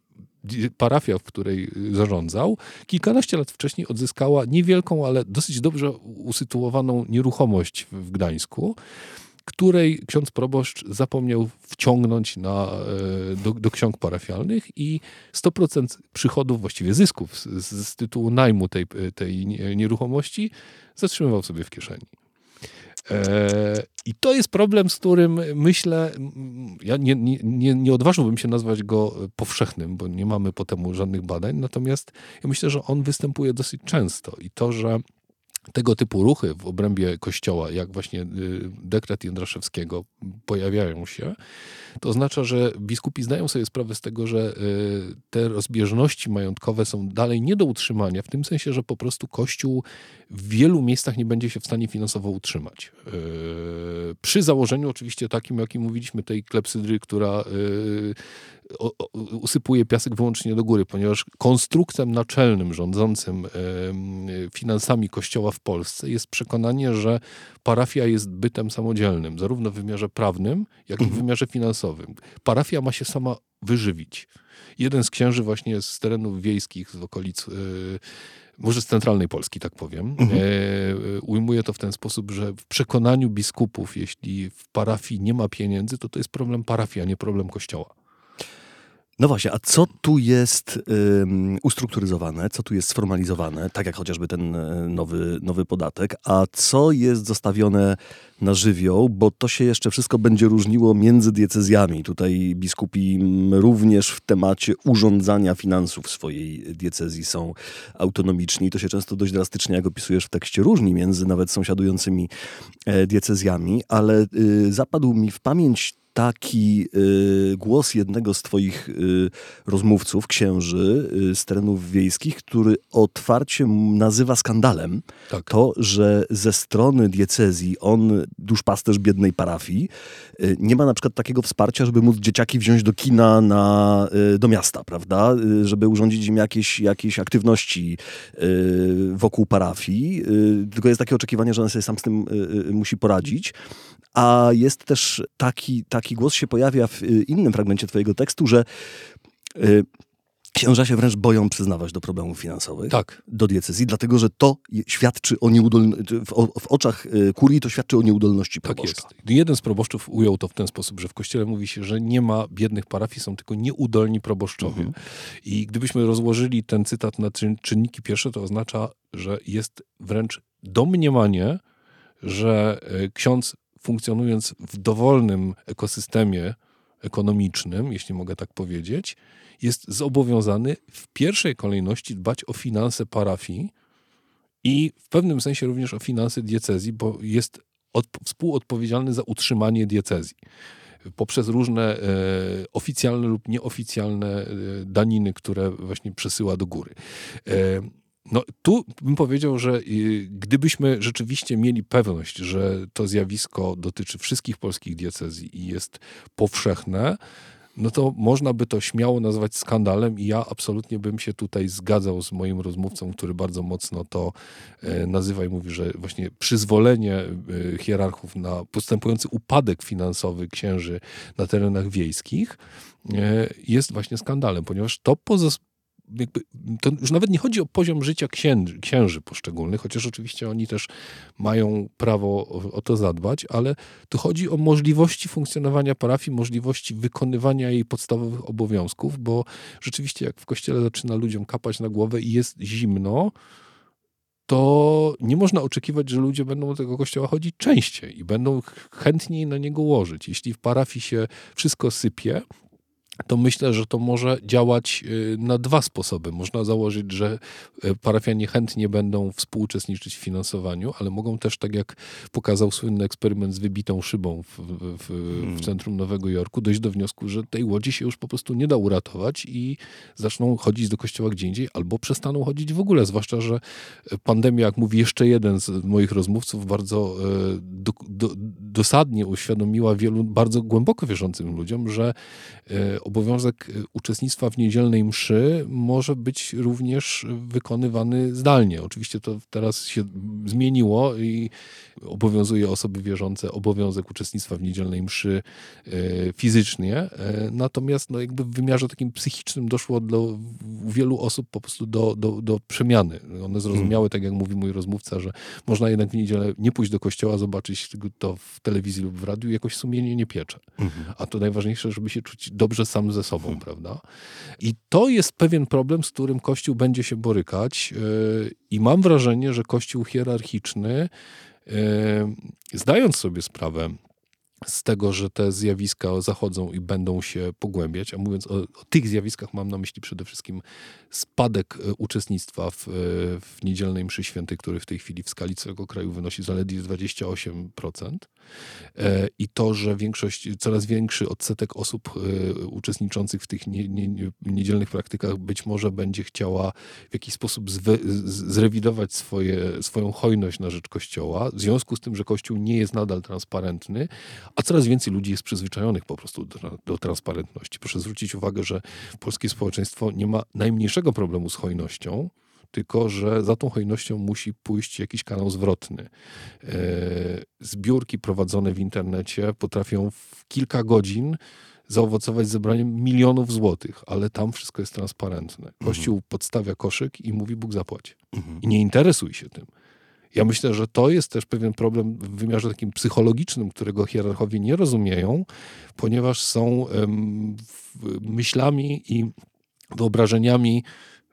parafia, w której zarządzał, kilkanaście lat wcześniej odzyskała niewielką, ale dosyć dobrze usytuowaną nieruchomość w Gdańsku, której ksiądz proboszcz zapomniał wciągnąć na, e, do, do ksiąg parafialnych i 100% przychodów, właściwie zysków z, z tytułu najmu tej, tej nieruchomości zatrzymywał sobie w kieszeni. E, I to jest problem, z którym myślę, ja nie, nie, nie odważyłbym się nazwać go powszechnym, bo nie mamy po temu żadnych badań, natomiast ja myślę, że on występuje dosyć często i to, że tego typu ruchy w obrębie kościoła, jak właśnie y, dekret Jędraszewskiego pojawiają się, to oznacza, że biskupi zdają sobie sprawę z tego, że y, te rozbieżności majątkowe są dalej nie do utrzymania, w tym sensie, że po prostu Kościół w wielu miejscach nie będzie się w stanie finansowo utrzymać. Y, przy założeniu oczywiście takim, jakim mówiliśmy, tej klepsydry, która usypuje piasek wyłącznie do góry, ponieważ konstruktem naczelnym rządzącym finansami Kościoła w Polsce jest przekonanie, że parafia jest bytem samodzielnym, zarówno w wymiarze prawnym, jak i w mhm. wymiarze finansowym. Parafia ma się sama wyżywić. Jeden z księży właśnie z terenów wiejskich, z okolic e, może z centralnej Polski, tak powiem, mhm. e, ujmuje to w ten sposób, że w przekonaniu biskupów, jeśli w parafii nie ma pieniędzy, to to jest problem parafii, a nie problem kościoła.
No właśnie, a co tu jest um, ustrukturyzowane, co tu jest sformalizowane, tak jak chociażby ten e, nowy, nowy podatek, a co jest zostawione na żywioł, bo to się jeszcze wszystko będzie różniło między diecezjami. Tutaj biskupi również w temacie urządzania finansów swojej diecezji są autonomiczni. To się często dość drastycznie, jak opisujesz w tekście, różni między nawet sąsiadującymi e, diecezjami, ale y, zapadł mi w pamięć taki y, głos jednego z twoich y, rozmówców, księży y, z terenów wiejskich, który otwarcie nazywa skandalem tak. to, że ze strony diecezji on, duszpasterz biednej parafii, nie ma na przykład takiego wsparcia, żeby móc dzieciaki wziąć do kina na, do miasta, prawda? Żeby urządzić im jakieś, jakieś aktywności wokół parafii. Tylko jest takie oczekiwanie, że on sobie sam z tym musi poradzić. A jest też taki, taki głos się pojawia w y, innym fragmencie twojego tekstu, że y, Księża się wręcz boją przyznawać do problemów finansowych,
Tak.
do diecezji, dlatego że to świadczy o nieudolności, w, w oczach y, kurii to świadczy o nieudolności
Tak
proboszcza.
jest. Jeden z proboszczów ujął to w ten sposób, że w kościele mówi się, że nie ma biednych parafii, są tylko nieudolni proboszczowie.
Mhm.
I gdybyśmy rozłożyli ten cytat na czyn- czynniki pierwsze, to oznacza, że jest wręcz domniemanie, że e, ksiądz funkcjonując w dowolnym ekosystemie ekonomicznym, jeśli mogę tak powiedzieć, jest zobowiązany w pierwszej kolejności dbać o finanse parafii i w pewnym sensie również o finanse diecezji, bo jest od, współodpowiedzialny za utrzymanie diecezji poprzez różne e, oficjalne lub nieoficjalne e, daniny, które właśnie przesyła do góry. E, no, tu bym powiedział, że y, gdybyśmy rzeczywiście mieli pewność, że to zjawisko dotyczy wszystkich polskich diecezji i jest powszechne, no to można by to śmiało nazwać skandalem i ja absolutnie bym się tutaj zgadzał z moim rozmówcą, który bardzo mocno to e, nazywa i mówi, że właśnie przyzwolenie e, hierarchów na postępujący upadek finansowy księży na terenach wiejskich e, jest właśnie skandalem, ponieważ to jakby, to już nawet nie chodzi o poziom życia księży, księży poszczególnych, chociaż oczywiście oni też mają prawo o, to zadbać, ale tu chodzi o możliwości funkcjonowania parafii, możliwości wykonywania jej podstawowych obowiązków, bo rzeczywiście jak w kościele zaczyna ludziom kapać na głowę i jest zimno, to nie można oczekiwać, że ludzie będą do tego kościoła chodzić częściej i będą ch- chętniej na niego łożyć. Jeśli w parafii się wszystko sypie, to myślę, że to może działać y, na dwa sposoby. Można założyć, że y, parafianie chętnie będą współuczestniczyć w finansowaniu, ale mogą też, tak jak pokazał słynny eksperyment z wybitą szybą w, w, w, w centrum Nowego Jorku, dojść do wniosku, że tej łodzi się już po prostu nie da uratować i zaczną chodzić do kościoła gdzie indziej, albo przestaną chodzić w ogóle. Zwłaszcza, że pandemia, jak mówi jeszcze jeden z moich rozmówców, bardzo do, do, dosadnie uświadomiła wielu bardzo głęboko wierzącym ludziom, że obowiązek e, uczestnictwa w niedzielnej mszy może być również wykonywany zdalnie. Oczywiście to teraz się zmieniło i obowiązuje osoby wierzące obowiązek uczestnictwa w niedzielnej mszy e, fizycznie, e, natomiast no jakby w wymiarze takim psychicznym doszło do wielu osób po prostu do, do, do przemiany. One zrozumiały, tak jak mówi mój rozmówca, że można jednak w niedzielę nie pójść do kościoła, zobaczyć to w telewizji lub w radiu jakoś sumienie nie piecze. A to najważniejsze, żeby się czuć dobrze sam ze sobą, prawda? I to jest pewien problem, z którym Kościół będzie się borykać yy, i mam wrażenie, że Kościół hierarchiczny, yy, zdając sobie sprawę z tego, że te zjawiska zachodzą i będą się pogłębiać, a mówiąc o, o tych zjawiskach mam na myśli przede wszystkim spadek e, uczestnictwa w, e, w niedzielnej mszy świętej, który w tej chwili w skali całego kraju wynosi zaledwie 28%. E, I to, że większość, coraz większy odsetek osób e, uczestniczących w tych nie, nie, nie, niedzielnych praktykach być może będzie chciała w jakiś sposób zrewidować swoje, swoją hojność na rzecz Kościoła, w związku z tym, że Kościół nie jest nadal transparentny, a coraz więcej ludzi jest przyzwyczajonych po prostu do, do transparentności. Proszę zwrócić uwagę, że polskie społeczeństwo nie ma najmniejszego problemu z hojnością, tylko że za tą hojnością musi pójść jakiś kanał zwrotny. E, Zbiórki prowadzone w internecie potrafią w kilka godzin zaowocować zebraniem milionów złotych, ale tam wszystko jest transparentne. Kościół podstawia koszyk i mówi Bóg zapłać. I nie interesuj się tym. Ja myślę, że to jest też pewien problem w wymiarze takim psychologicznym, którego hierarchowie nie rozumieją, ponieważ są w- myślami i wyobrażeniami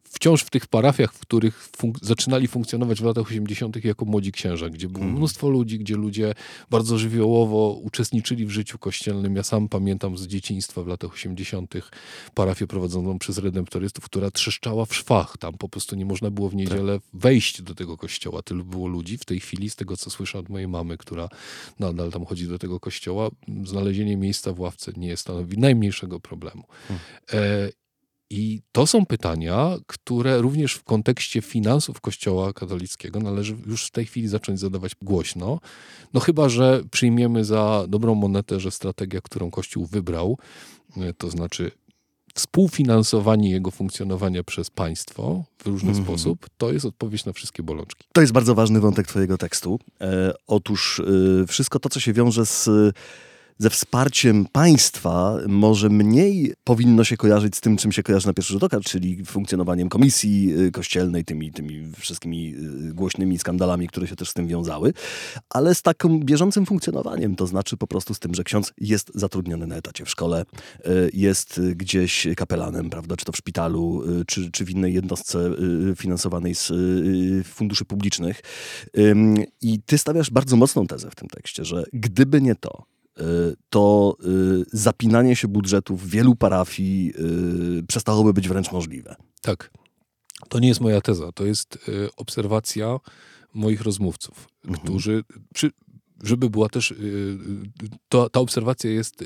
wciąż w tych parafiach, w których funk- zaczynali funkcjonować w latach 80. jako młodzi księża, gdzie było mnóstwo ludzi, gdzie ludzie bardzo żywiołowo uczestniczyli w życiu kościelnym. Ja sam pamiętam z dzieciństwa w latach 80. parafię prowadzoną przez redemptorystów, która trzeszczała w szwach. Tam po prostu nie można było w niedzielę wejść do tego kościoła. Tylu było ludzi. W tej chwili, z tego co słyszę od mojej mamy, która nadal tam chodzi do tego kościoła, znalezienie miejsca w ławce nie stanowi najmniejszego problemu. E, i to są pytania, które również w kontekście finansów Kościoła katolickiego należy już w tej chwili zacząć zadawać głośno. No chyba, że przyjmiemy za dobrą monetę, że strategia, którą Kościół wybrał, e, to znaczy współfinansowanie jego funkcjonowania przez państwo w różny sposób, to jest odpowiedź na wszystkie bolączki.
To jest bardzo ważny wątek twojego tekstu. E, otóż e, wszystko to, co się wiąże z ze wsparciem państwa może mniej powinno się kojarzyć z tym, czym się kojarzy na pierwszy rzut oka, czyli funkcjonowaniem komisji y, kościelnej, tymi, tymi wszystkimi y, głośnymi skandalami, które się też z tym wiązały, ale z takim bieżącym funkcjonowaniem, to znaczy po prostu z tym, że ksiądz jest zatrudniony na etacie w szkole, y, jest gdzieś kapelanem, prawda, czy to w szpitalu, czy, czy w innej jednostce finansowanej z funduszy publicznych. I ty stawiasz bardzo mocną tezę w tym tekście, że gdyby nie to, to y, zapinanie się budżetów wielu parafii y, przestałoby być wręcz możliwe.
Tak. To nie jest moja teza, to jest obserwacja moich rozmówców, mhm. którzy, przy, żeby była też, to, ta obserwacja jest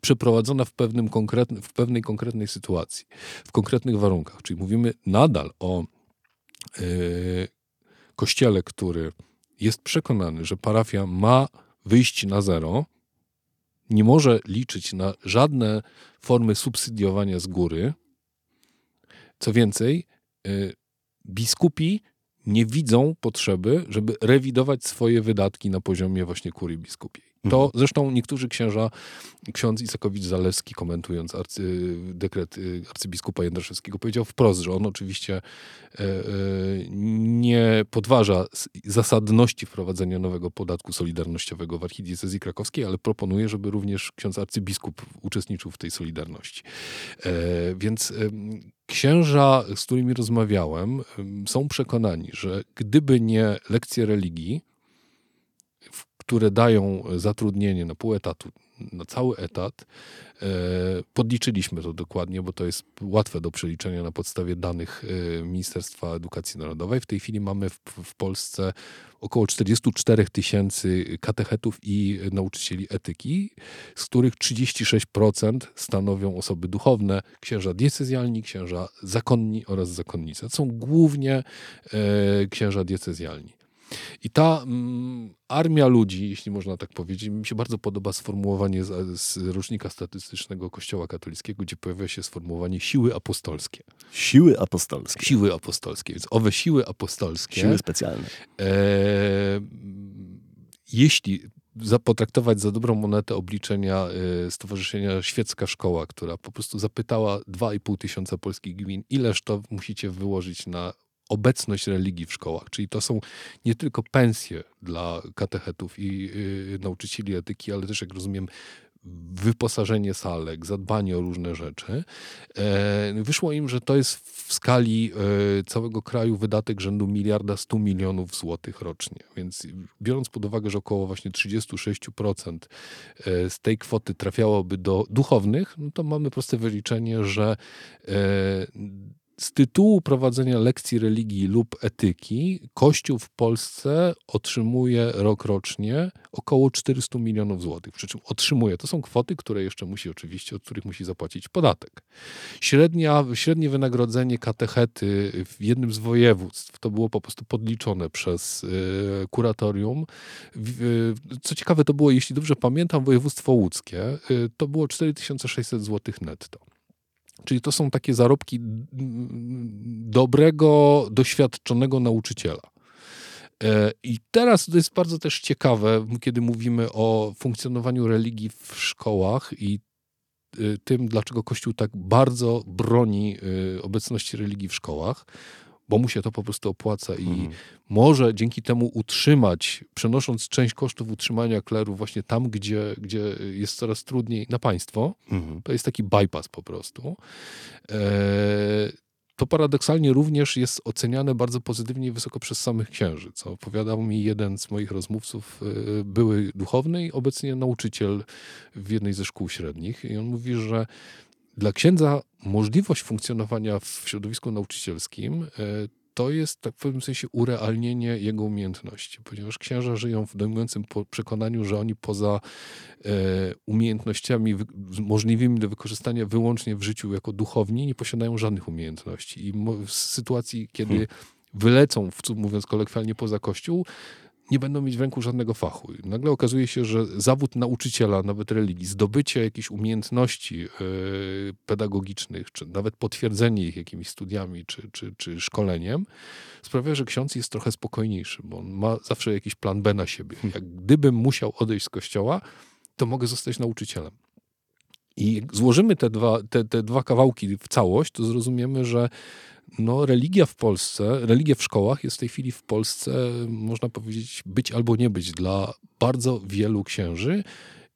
przeprowadzona w, pewnym konkretny, w pewnej konkretnej sytuacji, w konkretnych warunkach. Czyli mówimy nadal o kościele, który jest przekonany, że parafia ma wyjść na zero, nie może liczyć na żadne formy subsydiowania z góry. Co więcej, y, biskupi nie widzą potrzeby, żeby rewidować swoje wydatki na poziomie właśnie kurii biskupiej. To zresztą niektórzy księża, ksiądz Isakowicz-Zalewski komentując arcy, dekret y, arcybiskupa Jędraszewskiego powiedział wprost, że on oczywiście e, e, nie podważa zasadności wprowadzenia nowego podatku solidarnościowego w archidiecezji krakowskiej, ale proponuje, żeby również ksiądz arcybiskup uczestniczył w tej solidarności. E, więc księża, z którymi rozmawiałem, są przekonani, że gdyby nie lekcje religii, które dają zatrudnienie na pół etatu, na cały etat. E, podliczyliśmy to dokładnie, bo to jest łatwe do przeliczenia na podstawie danych e, Ministerstwa Edukacji Narodowej. W tej chwili mamy w, Polsce około 44 tysięcy katechetów i nauczycieli etyki, z których 36% stanowią osoby duchowne, księża diecezjalni, księża zakonni oraz zakonnice. To są głównie e, księża diecezjalni. I ta mm, armia ludzi, jeśli można tak powiedzieć, mi się bardzo podoba sformułowanie z, z rocznika statystycznego Kościoła katolickiego, gdzie pojawia się sformułowanie siły apostolskie.
Siły apostolskie.
Siły apostolskie. Więc owe siły apostolskie.
Siły specjalne. E,
jeśli za, potraktować za dobrą monetę obliczenia y, Stowarzyszenia Świecka Szkoła, która po prostu zapytała 2,5 tysiąca polskich gmin, ileż to musicie wyłożyć na obecność religii w szkołach. Czyli to są nie tylko pensje dla katechetów i yy, nauczycieli etyki, ale też, jak rozumiem, wyposażenie salek, zadbanie o różne rzeczy. E, wyszło im, że to jest w skali e, całego kraju wydatek rzędu miliarda 100 milionów złotych rocznie. Więc biorąc pod uwagę, że około właśnie 36% e, z tej kwoty trafiałoby do duchownych, no to mamy proste wyliczenie, że z tytułu prowadzenia lekcji religii lub etyki Kościół w Polsce otrzymuje rokrocznie około 400 milionów złotych. Przy czym otrzymuje, to są kwoty, które jeszcze musi oczywiście, od których musi zapłacić podatek. Średnia, średnie wynagrodzenie katechety w jednym z województw, to było po prostu podliczone przez y, kuratorium. Y, co ciekawe, to było, jeśli dobrze pamiętam, województwo łódzkie, y, to było 4600 złotych netto. Czyli to są takie zarobki dobrego, doświadczonego nauczyciela. E, I teraz to jest bardzo też ciekawe, kiedy mówimy o funkcjonowaniu religii w szkołach i e, tym, dlaczego Kościół tak bardzo broni e, obecności religii w szkołach, bo mu się to po prostu opłaca i mhm. może dzięki temu utrzymać, przenosząc część kosztów utrzymania kleru właśnie tam, gdzie, gdzie jest coraz trudniej na państwo. Mhm. To jest taki bypass po prostu. E, to paradoksalnie również jest oceniane bardzo pozytywnie i wysoko przez samych księży, co opowiadał mi jeden z moich rozmówców, e, były duchowny i obecnie nauczyciel w jednej ze szkół średnich. I on mówi, że dla księdza możliwość funkcjonowania w środowisku nauczycielskim e, to jest tak w pewnym sensie urealnienie jego umiejętności, ponieważ księża żyją w dojmującym przekonaniu, że oni poza e, umiejętnościami możliwymi do wykorzystania wyłącznie w życiu jako duchowni nie posiadają żadnych umiejętności. I w sytuacji, kiedy hmm. wylecą, mówiąc kolokwialnie, poza kościół, nie będą mieć w ręku żadnego fachu. Nagle okazuje się, że zawód nauczyciela, nawet religii, zdobycie jakichś umiejętności yy, pedagogicznych, czy nawet potwierdzenie ich jakimiś studiami, czy, czy, czy szkoleniem, sprawia, że ksiądz jest trochę spokojniejszy, bo on ma zawsze jakiś plan B na siebie. Jak gdybym musiał odejść z kościoła, to mogę zostać nauczycielem. I złożymy te dwa, te, te dwa kawałki w całość, to zrozumiemy, że no, religia w Polsce, religia w szkołach jest w tej chwili w Polsce, można powiedzieć, być albo nie być dla bardzo wielu księży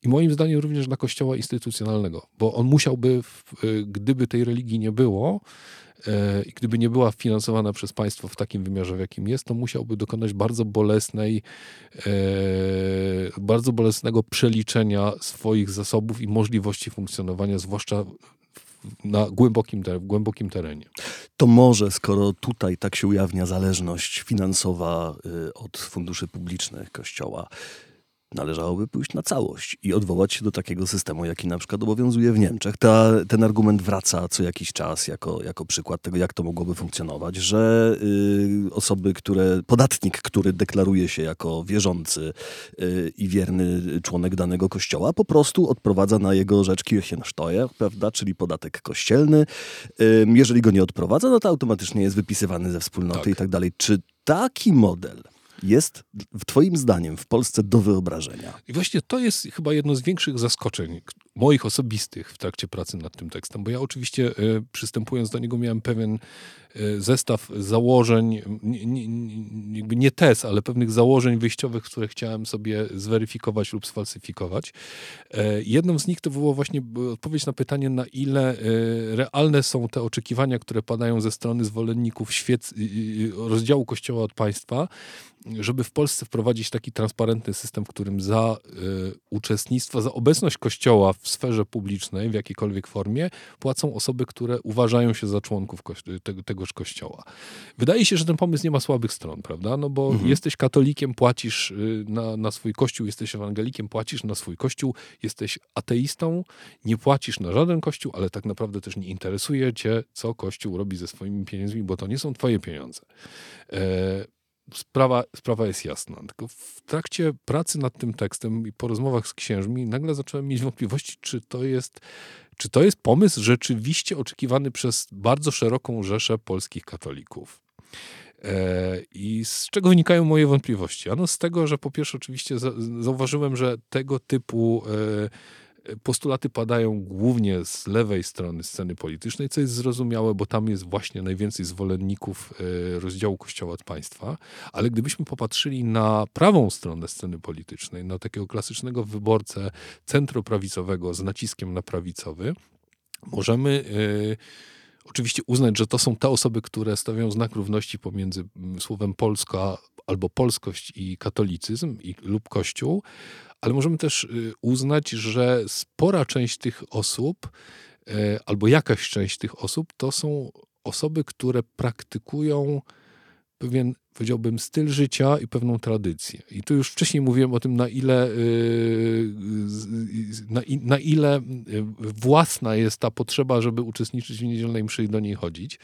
i moim zdaniem również dla kościoła instytucjonalnego, bo on musiałby, gdyby tej religii nie było, e, i gdyby nie była finansowana przez państwo w takim wymiarze, w jakim jest, to musiałby dokonać bardzo bolesnej, e, bardzo bolesnego przeliczenia swoich zasobów i możliwości funkcjonowania, zwłaszcza na głębokim, w głębokim terenie.
To może, skoro tutaj tak się ujawnia zależność finansowa y, od funduszy publicznych Kościoła, należałoby pójść na całość i odwołać się do takiego systemu, jaki na przykład obowiązuje w Niemczech. Ta, ten argument wraca co jakiś czas jako, jako przykład tego, jak to mogłoby funkcjonować, że y, osoby, które, podatnik, który deklaruje się jako wierzący y, i wierny członek danego kościoła, po prostu odprowadza na jego rzecz Kirchensteuer, prawda, czyli podatek kościelny. Y, jeżeli go nie odprowadza, no to automatycznie jest wypisywany ze wspólnoty tak. i tak dalej. Czy taki model jest Twoim zdaniem w Polsce do wyobrażenia?
I właśnie to jest chyba jedno z większych zaskoczeń moich osobistych w trakcie pracy nad tym tekstem, bo ja oczywiście e, przystępując do niego miałem pewien e, zestaw założeń, nie, nie, nie tez, ale pewnych założeń wyjściowych, które chciałem sobie zweryfikować lub sfalsyfikować. E, jedną z nich to było właśnie odpowiedź na pytanie, na ile realne są te oczekiwania, które padają ze strony zwolenników świec, rozdziału Kościoła od państwa, żeby w Polsce wprowadzić taki transparentny system, w którym za y, uczestnictwo, za obecność Kościoła w sferze publicznej w jakiejkolwiek formie płacą osoby, które uważają się za członków tego, tegoż Kościoła. Wydaje się, że ten pomysł nie ma słabych stron, prawda? No bo mhm. jesteś katolikiem, płacisz y, na, na swój Kościół, jesteś ewangelikiem, płacisz na swój Kościół, jesteś ateistą, nie płacisz na żaden Kościół, ale tak naprawdę też nie interesuje cię, co Kościół robi ze swoimi pieniędzmi, bo to nie są twoje pieniądze. E, sprawa, sprawa jest jasna. Tylko w trakcie pracy nad tym tekstem i po rozmowach z księżmi nagle zacząłem mieć wątpliwości, czy to jest, czy to jest pomysł rzeczywiście oczekiwany przez bardzo szeroką rzeszę polskich katolików. E, I z czego wynikają moje wątpliwości? Ano z tego, że po pierwsze oczywiście zauważyłem, że tego typu e, postulaty padają głównie z lewej strony sceny politycznej, co jest zrozumiałe, bo tam jest właśnie najwięcej zwolenników e, rozdziału Kościoła od państwa. Ale gdybyśmy popatrzyli na prawą stronę sceny politycznej, na takiego klasycznego wyborcę centroprawicowego z naciskiem na prawicowy, możemy e, oczywiście uznać, że to są te osoby, które stawiają znak równości pomiędzy słowem Polska albo polskość i katolicyzm i, lub Kościół, ale możemy też y, uznać, że spora część tych osób, e, albo jakaś część tych osób, to są osoby, które praktykują pewien, powiedziałbym, styl życia i pewną tradycję. I tu już wcześniej mówiłem o tym, na ile, y, na, na ile y, własna jest ta potrzeba, żeby uczestniczyć w niedzielnej mszy i do niej chodzić,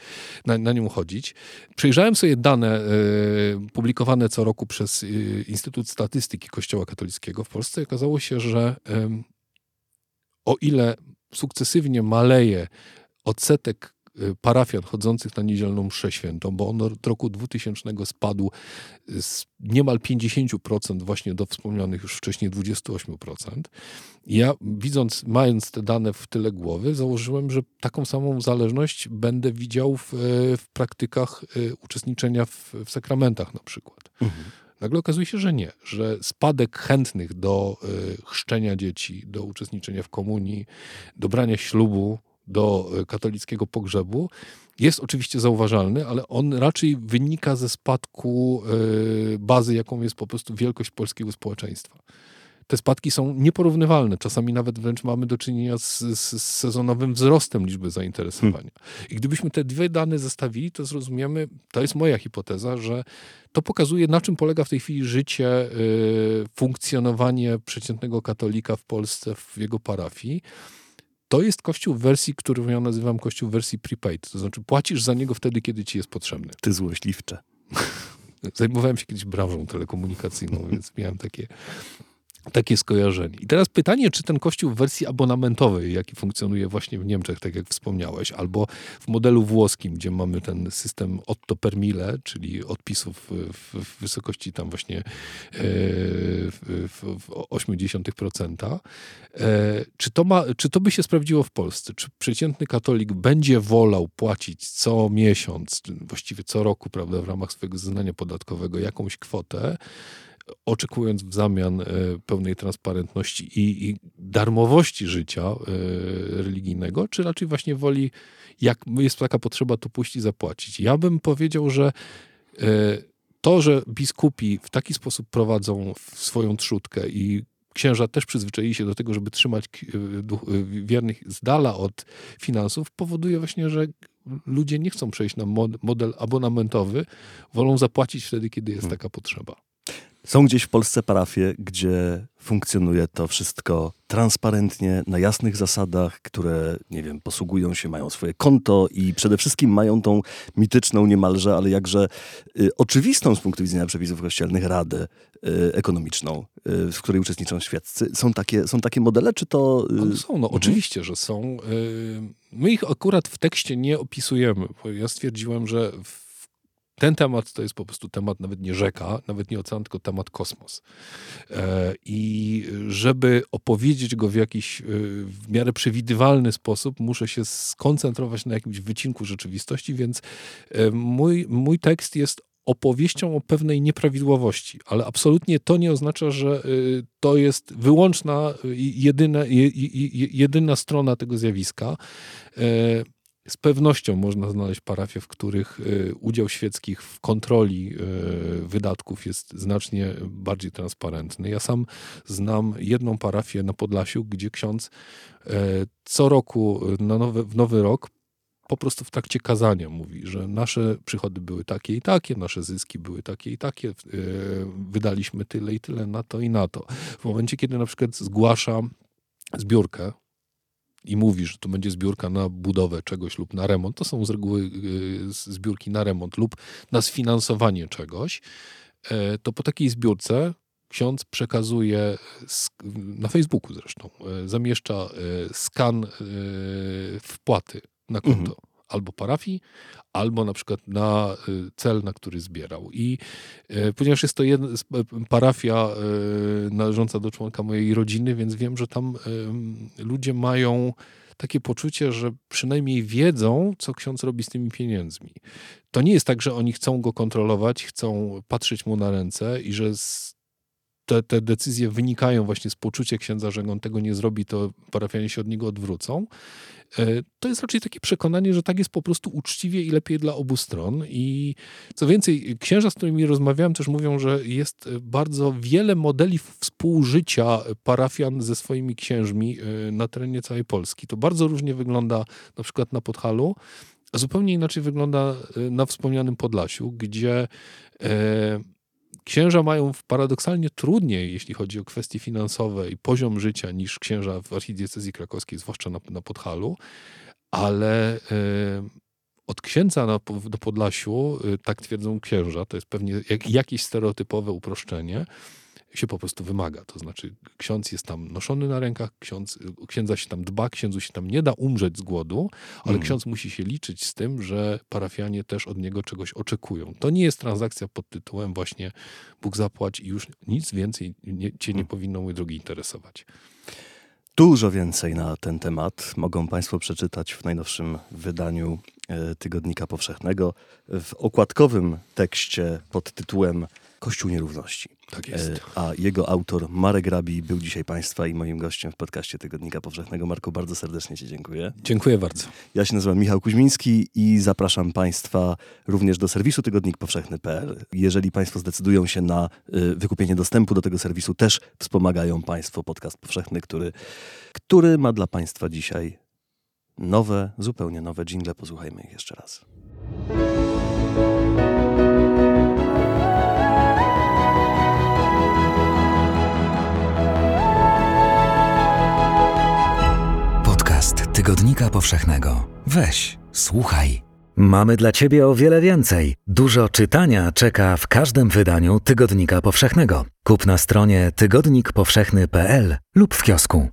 na, na nią chodzić. Przejrzałem sobie dane y, publikowane co roku przez Instytut Statystyki Kościoła Katolickiego w Polsce i okazało się, że o ile sukcesywnie maleje odsetek parafian chodzących na niedzielną mszę świętą, bo on od roku 2000 spadł z niemal 50% właśnie do wspomnianych już wcześniej 28%. ja widząc, mając te dane w tyle głowy, założyłem, że taką samą zależność będę widział w, w praktykach y, uczestniczenia w, w sakramentach na przykład. Mhm. Nagle okazuje się, że nie, że spadek chętnych do y, chrzczenia dzieci, do uczestniczenia w komunii, do brania ślubu do e, katolickiego pogrzebu jest oczywiście zauważalny, ale on raczej wynika ze spadku e, bazy, jaką jest po prostu wielkość polskiego społeczeństwa. Te spadki są nieporównywalne. Czasami nawet wręcz mamy do czynienia z, z, sezonowym wzrostem liczby zainteresowania. Hmm. I gdybyśmy te dwie dane zestawili, to zrozumiemy, to jest moja hipoteza, że to pokazuje, na czym polega w tej chwili życie, y, funkcjonowanie przeciętnego katolika w Polsce, w jego parafii to jest kościół w wersji, którą ja nazywam kościół w wersji prepaid. To znaczy płacisz za niego wtedy, kiedy ci jest potrzebny.
Ty złośliwcze.
Zajmowałem się kiedyś branżą telekomunikacyjną, więc miałem takie takie skojarzenie. I teraz pytanie, czy ten kościół w wersji abonamentowej, jaki funkcjonuje właśnie w Niemczech, tak jak wspomniałeś, albo w modelu włoskim, gdzie mamy ten system Otto per mille, czyli odpisów w, w wysokości tam właśnie e, w, w 0,8%, e, czy to, ma, czy to by się sprawdziło w Polsce? Czy przeciętny katolik będzie wolał płacić co miesiąc, właściwie co roku, prawda, w ramach swojego zeznania podatkowego jakąś kwotę, oczekując w zamian e, pełnej transparentności i, i darmowości życia e, religijnego, czy raczej właśnie woli, jak jest taka potrzeba, to pójść i zapłacić. Ja bym powiedział, że e, to, że biskupi w taki sposób prowadzą swoją trzutkę i księża też przyzwyczaili się do tego, żeby trzymać wiernych z dala od finansów, powoduje właśnie, że ludzie nie chcą przejść na model abonamentowy, wolą zapłacić wtedy, kiedy jest hmm. taka potrzeba.
Są gdzieś w Polsce parafie, gdzie funkcjonuje to wszystko transparentnie, na jasnych zasadach, które, nie wiem, posługują się, mają swoje konto i przede wszystkim mają tą mityczną niemalże, ale jakże y, oczywistą z punktu widzenia przepisów kościelnych radę y, ekonomiczną, y, w której uczestniczą świeccy. Są takie, są takie modele, czy to...
One są, no mhm. oczywiście, że są. Y, my ich akurat w tekście nie opisujemy, bo ja stwierdziłem, że w ten temat to jest po prostu temat nawet nie rzeka, nawet nie ocean, tylko temat kosmos. E, I żeby opowiedzieć go w jakiś e, w miarę przewidywalny sposób, muszę się skoncentrować na jakimś wycinku rzeczywistości, więc e, mój, mój tekst jest opowieścią o pewnej nieprawidłowości, ale absolutnie to nie oznacza, że to jest wyłączna, jedyna, jedyna strona tego zjawiska. Z pewnością można znaleźć parafie, w których y, udział świeckich w kontroli y, wydatków jest znacznie bardziej transparentny. Ja sam znam jedną parafię na Podlasiu, gdzie ksiądz y, co roku na nowy, w nowy rok po prostu w trakcie kazania mówi, że nasze przychody były takie i takie, nasze zyski były takie i takie, wydaliśmy tyle i tyle na to i na to. W momencie, kiedy na przykład zgłasza zbiórkę, i mówi, że to będzie zbiórka na budowę czegoś lub na remont, to są z reguły y, zbiórki na remont lub na sfinansowanie czegoś, e, to po takiej zbiórce ksiądz przekazuje na Facebooku zresztą, e, zamieszcza e, skan wpłaty na konto. Mhm albo parafii, albo na przykład na y, cel, na który zbierał. I y, ponieważ jest to jedna, parafia y, należąca do członka mojej rodziny, więc wiem, że tam ludzie mają takie poczucie, że przynajmniej wiedzą, co ksiądz robi z tymi pieniędzmi. To nie jest tak, że oni chcą go kontrolować, chcą patrzeć mu na ręce i że te, te decyzje wynikają właśnie z poczucia księdza, że on tego nie zrobi, to parafianie się od niego odwrócą. E, to jest raczej takie przekonanie, że tak jest po prostu uczciwie i lepiej dla obu stron. I co więcej, księża, z którymi rozmawiałem, też mówią, że jest bardzo wiele modeli współżycia parafian ze swoimi księżmi e, na terenie całej Polski. To bardzo różnie wygląda na przykład na Podhalu, a zupełnie inaczej wygląda e, na wspomnianym Podlasiu, gdzie Księża mają paradoksalnie trudniej, jeśli chodzi o kwestie finansowe i poziom życia, niż księża w archidiecezji krakowskiej, zwłaszcza na, na Podhalu, ale y, od księdza na, do Podlasiu, y, tak twierdzą księża, to jest pewnie jak, jakieś stereotypowe uproszczenie, się po prostu wymaga. To znaczy, ksiądz jest tam noszony na rękach, ksiądz, księdza się tam dba, księdzu się tam nie da umrzeć z głodu, ale mm. ksiądz musi się liczyć z tym, że parafianie też od niego czegoś oczekują. To nie jest transakcja pod tytułem właśnie Bóg zapłać i już nic więcej nie, cię nie mm. powinno, mój drogi, interesować.
Dużo więcej na ten temat mogą Państwo przeczytać w najnowszym wydaniu e, Tygodnika Powszechnego w okładkowym tekście pod tytułem Kościół Nierówności.
Tak jest. E,
a jego autor Marek Rabi był dzisiaj Państwa i moim gościem w podcaście Tygodnika Powszechnego. Marku, bardzo serdecznie Ci dziękuję.
Dziękuję bardzo.
Ja się nazywam Michał Kuźmiński i zapraszam Państwa również do serwisu tygodnikpowszechny.pl. Jeżeli Państwo zdecydują się na e, wykupienie dostępu do tego serwisu, też wspomagają Państwo podcast powszechny, który, który ma dla Państwa dzisiaj nowe, zupełnie nowe jingle. Posłuchajmy ich jeszcze raz.
Tygodnika Powszechnego. Weź, słuchaj. Mamy dla Ciebie o wiele więcej. Dużo czytania czeka w każdym wydaniu Tygodnika Powszechnego. Kup na stronie tygodnikpowszechny.pl lub w kiosku.